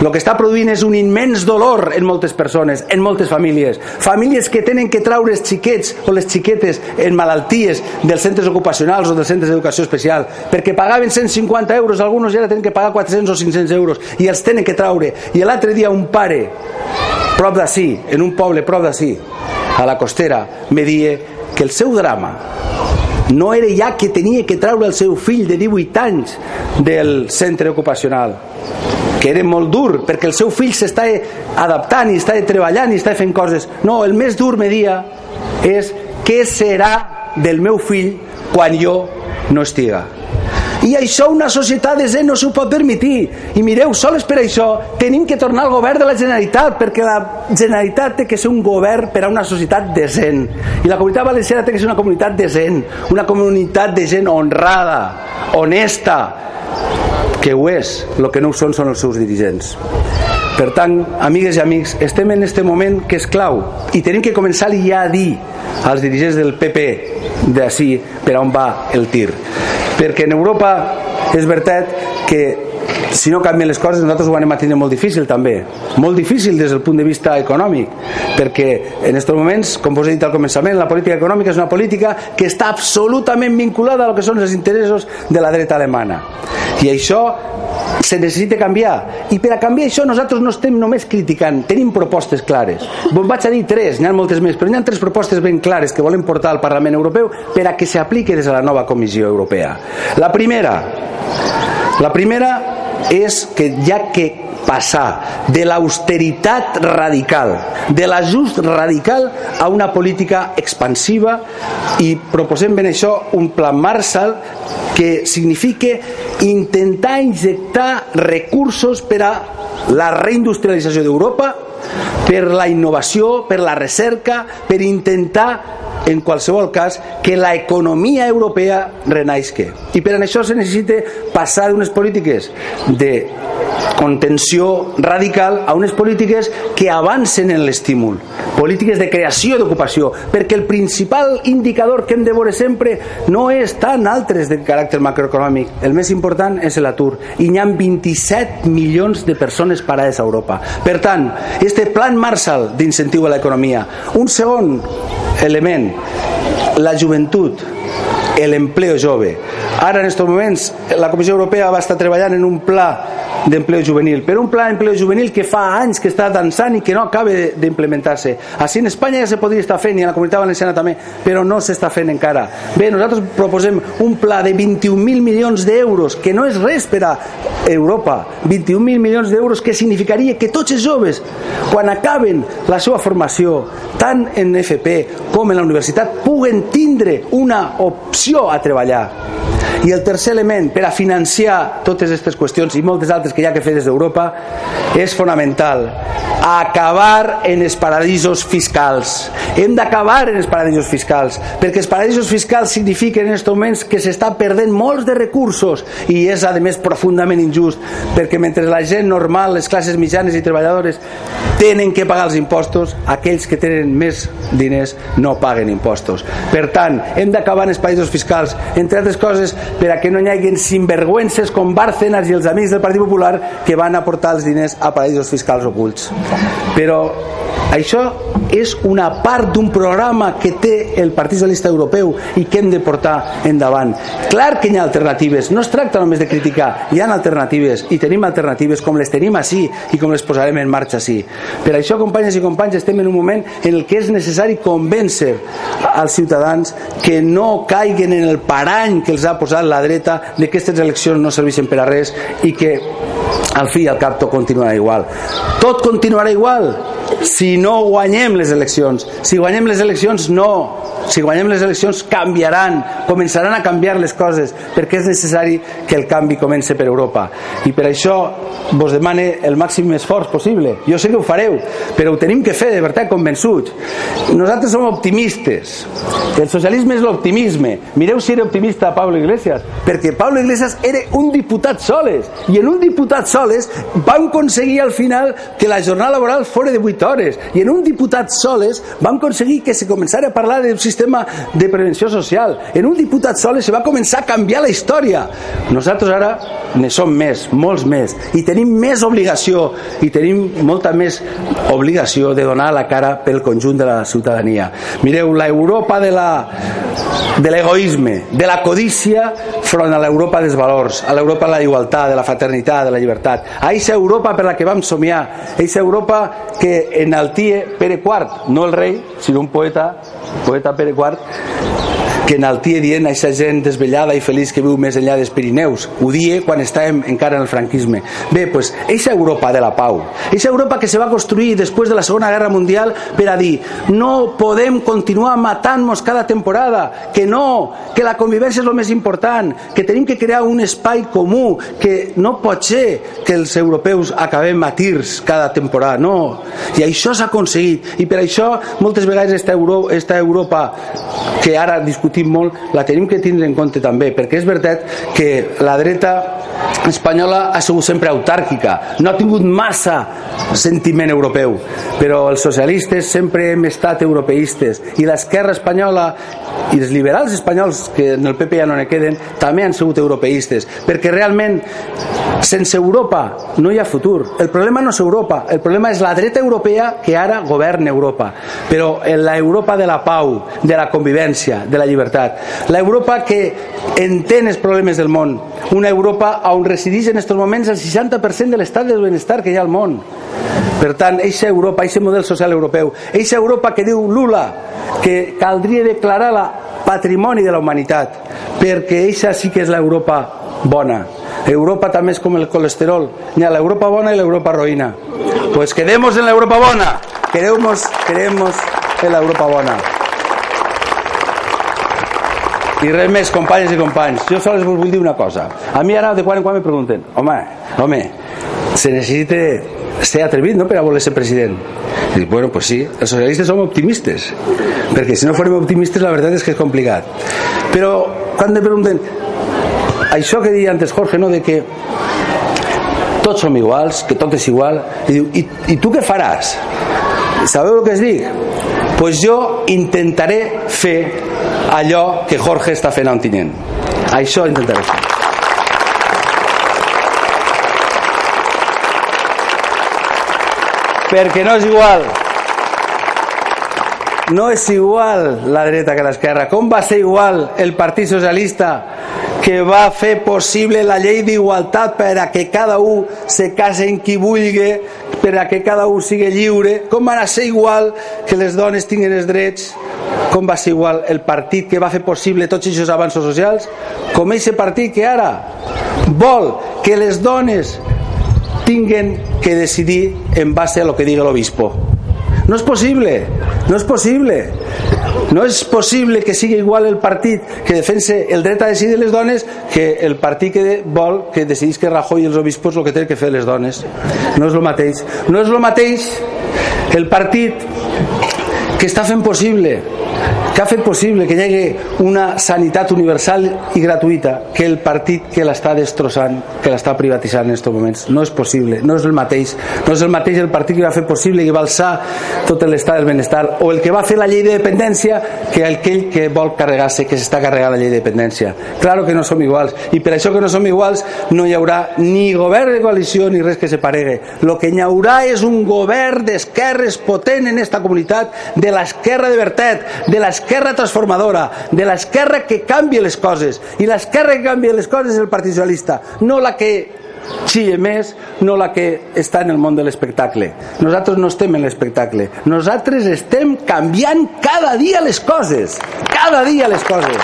el que està produint és un immens dolor en moltes persones, en moltes famílies. Famílies que tenen que traure els xiquets o les xiquetes en malalties dels centres ocupacionals o dels centres d'educació especial, perquè pagaven 150 euros, alguns ja tenen que pagar 400 o 500 euros, i els tenen que traure. I l'altre dia un pare, prop d'ací, en un poble prop d'ací, a la costera, me dia que el seu drama no era ja que tenia que treure el seu fill de 18 anys del centre ocupacional que era molt dur perquè el seu fill s'està adaptant i està treballant i està fent coses no, el més dur me dia és què serà del meu fill quan jo no estiga i això una societat de gent no s'ho pot permetir i mireu, sols per això tenim que tornar al govern de la Generalitat perquè la Generalitat té que ser un govern per a una societat decent. I la comunitat valenciana té que ser una comunitat decent una comunitat de gent honrada honesta que ho és, el que no ho són són els seus dirigents. Per tant, amigues i amics, estem en este moment que és clau. I tenim que començar ja a dir als dirigents del PP d'ací per on va el tir perquè en Europa és veritat que si no canvien les coses nosaltres ho anem a tindre molt difícil també. Molt difícil des del punt de vista econòmic perquè en aquests moments com vos he dit al començament la política econòmica és una política que està absolutament vinculada a lo que són els interessos de la dreta alemana. I això se necessita canviar. I per a canviar això nosaltres no estem només criticant tenim propostes clares. Vos vaig a dir tres, n'hi ha moltes més però n'hi ha tres propostes ben clares que volem portar al Parlament Europeu per a que s'apliqui des de la nova Comissió Europea. La primera la primera és que ja que passar de l'austeritat radical, de l'ajust radical a una política expansiva i proposem ben això un pla Marshall que signifique intentar injectar recursos per a la reindustrialització d'Europa, per la innovació, per la recerca, per intentar en qualsevol cas, que la economia europea renaixque. I per això se necessita passar d'unes polítiques de contenció radical a unes polítiques que avancen en l'estímul, polítiques de creació d'ocupació, perquè el principal indicador que hem de veure sempre no és tan altres de caràcter macroeconòmic, el més important és l'atur, i hi ha 27 milions de persones parades a Europa. Per tant, este plan Marshall d'incentiu a l'economia, un segon element, la joventut, l'empleo jove. Ara, en aquests moments, la Comissió Europea va estar treballant en un pla d'empleo juvenil, però un pla d'empleo juvenil que fa anys que està dansant i que no acaba d'implementar-se. Així en Espanya ja se podria estar fent i a la comunitat valenciana també, però no s'està fent encara. Bé, nosaltres proposem un pla de 21.000 milions d'euros, que no és res per a Europa, 21.000 milions d'euros que significaria que tots els joves, quan acaben la seva formació, tant en FP com en la universitat, puguen tindre una opció a treballar I el tercer element per a financiar totes aquestes qüestions i moltes altres que hi ha que fer des d'Europa és fonamental acabar en els paradisos fiscals. Hem d'acabar en els paradisos fiscals, perquè els paradisos fiscals signifiquen en aquests moments que s'està perdent molts de recursos i és, a més, profundament injust, perquè mentre la gent normal, les classes mitjanes i treballadores tenen que pagar els impostos, aquells que tenen més diners no paguen impostos. Per tant, hem d'acabar en els paradisos fiscals, entre altres coses, per a que no hi hagi sinvergüences com Bárcenas i els amics del Partit Popular que van aportar els diners a paradisos fiscals ocults però això és una part d'un programa que té el Partit Socialista Europeu i que hem de portar endavant. Clar que hi ha alternatives, no es tracta només de criticar, hi ha alternatives i tenim alternatives com les tenim així i com les posarem en marxa així. Per això, companyes i companys, estem en un moment en el que és necessari convèncer als ciutadans que no caiguen en el parany que els ha posat la dreta de que aquestes eleccions no serveixen per a res i que al fi al cap tot continuarà igual. Tot continuarà igual si no guanyem les eleccions. Si guanyem les eleccions, no. Si guanyem les eleccions, canviaran, començaran a canviar les coses, perquè és necessari que el canvi comence per Europa. I per això vos demane el màxim esforç possible. Jo sé que ho fareu, però ho tenim que fer de veritat convençuts. Nosaltres som optimistes. El socialisme és l'optimisme. Mireu si era optimista Pablo Iglesias, perquè Pablo Iglesias era un diputat soles, i en un diputat soles vam aconseguir al final que la jornada laboral fora de 8 hores, i en un diputat soles vam aconseguir que se començara a parlar del sistema de prevenció social. En un diputat soles se va començar a canviar la història. Nosaltres ara ne som més, molts més, i tenim més obligació i tenim molta més obligació de donar la cara pel conjunt de la ciutadania. Mireu, la Europa de la de l'egoisme, de la codícia front a l'Europa dels valors, a l'Europa de la igualtat, de la fraternitat, de la llibertat. A aquesta Europa per la que vam somiar, a aquesta Europa que enaltie Pere IV, no el rei, sinó un poeta, poeta Pere IV, que enaltia dient a aquesta gent desvellada i feliç que viu més enllà dels Pirineus. Ho die quan estàvem encara en el franquisme. Bé, doncs, aquesta Europa de la pau, aquesta Europa que se va construir després de la Segona Guerra Mundial per a dir no podem continuar matant-nos cada temporada, que no, que la convivència és el més important, que tenim que crear un espai comú, que no pot ser que els europeus acabem a tirs cada temporada, no. I això s'ha aconseguit. I per això moltes vegades esta, Euro, esta Europa que ara discutim discutim molt, la tenim que tindre en compte també, perquè és veritat que la dreta espanyola ha sigut sempre autàrquica, no ha tingut massa sentiment europeu, però els socialistes sempre hem estat europeistes. I l'esquerra espanyola i els liberals espanyols, que en el PP ja no ne queden, també han sigut europeistes, perquè realment sense Europa no hi ha futur. El problema no és Europa, el problema és la dreta europea que ara governa Europa, però en la Europa de la pau, de la convivència, de la llibertat. La Europa que entén els problemes del món, una Europa on resideix en aquests moments el 60% de l'estat de benestar que hi ha al món. Per tant, eixa Europa, eixa model social europeu, eixa Europa que diu Lula que caldria declarar la patrimoni de la humanitat, perquè eixa sí que és l'Europa bona. Europa també és com el colesterol, hi ha l'Europa bona i l'Europa roïna. Pues quedemos en l'Europa bona, queremos en l'Europa bona. I res més, companyes i companys. Jo sols vos vull dir una cosa. A mi ara de quan en quan me pregunten, home, home, se necessita ser atrevit, no?, per a voler ser president. I bueno, pues sí, els socialistes som optimistes, perquè si no fórem optimistes la veritat és que és complicat. Però quan me pregunten, això que deia antes Jorge, no?, de que tots som iguals, que tot és igual, i diu, i, i tu què faràs? Sabeu el que es dic? pues jo intentaré fer allò que Jorge està fent a Ontinyent. Això intentaré fer. Perquè no és igual no és igual la dreta que l'esquerra. Com va ser igual el Partit Socialista que va fer possible la llei d'igualtat per a que cada un se case en qui vulgui, per a que cada un sigui lliure? Com va ser igual que les dones tinguin els drets com va ser igual el partit que va fer possible tots aquests avanços socials com aquest partit que ara vol que les dones tinguen que decidir en base a lo que diga l'obispo no és possible no és possible No és possible que sigui igual el partit que defensa el dret a decidir les dones que el partit que vol que decidís que Rajoy i els obispos el que tenen que fer les dones. No és el mateix. No és el mateix el partit que està fent possible que ha fet possible que hi hagi una sanitat universal i gratuïta que el partit que l'està destrossant, que l'està privatitzant en aquests moments. No és possible, no és el mateix. No és el mateix el partit que va fer possible i va alçar tot l'estat del benestar o el que va fer la llei de dependència que aquell que vol carregar-se, que s'està carregant la llei de dependència. Claro que no som iguals i per això que no som iguals no hi haurà ni govern de coalició ni res que se paregue. Lo que hi haurà és un govern d'esquerres potent en esta comunitat, de l'esquerra de Bertet, de l'esquerra transformadora, de l'esquerra que canvia les coses. I l'esquerra que canvia les coses és el Partit Socialista, no la que xille més, no la que està en el món de l'espectacle. Nosaltres no estem en l'espectacle. Nosaltres estem canviant cada dia les coses. Cada dia les coses.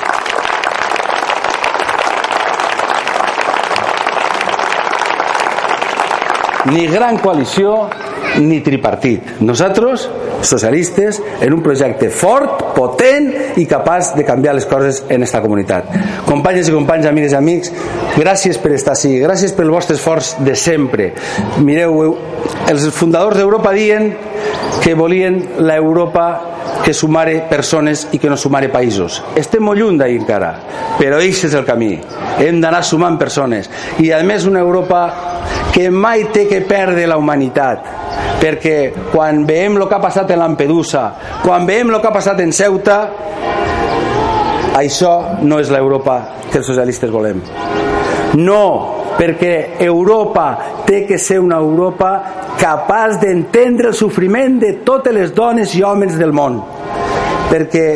Ni gran coalició, ni tripartit. Nosaltres, socialistes, en un projecte fort, potent i capaç de canviar les coses en esta comunitat. Companyes i companys, amigues i amics, gràcies per estar així, gràcies pel vostre esforç de sempre. Mireu, els fundadors d'Europa diuen que volien l'Europa que sumare persones i que no sumare països. Estem molt lluny d'ahir encara, però aquest és el camí. Hem d'anar sumant persones. I a més una Europa que mai té que perdre la humanitat perquè quan veiem el que ha passat en Lampedusa quan veiem el que ha passat en Ceuta això no és l'Europa que els socialistes volem no, perquè Europa té que ser una Europa capaç d'entendre el sofriment de totes les dones i homes del món perquè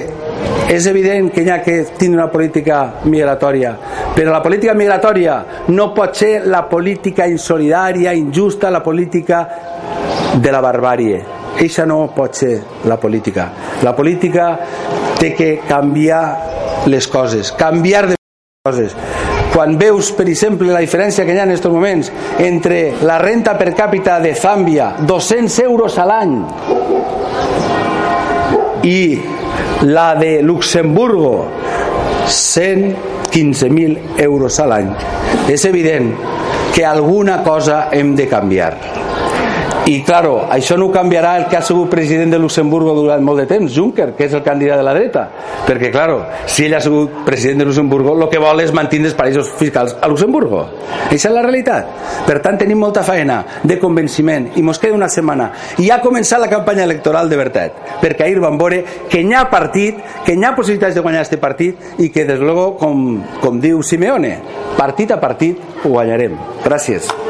és evident que hi ha que tindre una política migratòria però la política migratòria no pot ser la política insolidària, injusta, la política de la barbàrie. Eixa no pot ser la política. La política té que canviar les coses, canviar de coses. Quan veus, per exemple, la diferència que hi ha en aquests moments entre la renta per càpita de Zàmbia, 200 euros a l'any, i la de Luxemburgo, 115.000 euros a l'any, és evident que alguna cosa hem de canviar. I, claro, això no canviarà el que ha sigut president de Luxemburgo durant molt de temps, Juncker, que és el candidat de la dreta. Perquè, claro, si ell ha sigut president de Luxemburgo, el que vol és mantenir els paraïsos fiscals a Luxemburgo. Aquesta és la realitat. Per tant, tenim molta feina de convenciment i mos queda una setmana. I ha començat la campanya electoral de veritat, perquè ahir vam veure que hi ha partit, que hi ha possibilitats de guanyar aquest partit i que, des luego, com, com diu Simeone, partit a partit ho guanyarem. Gràcies.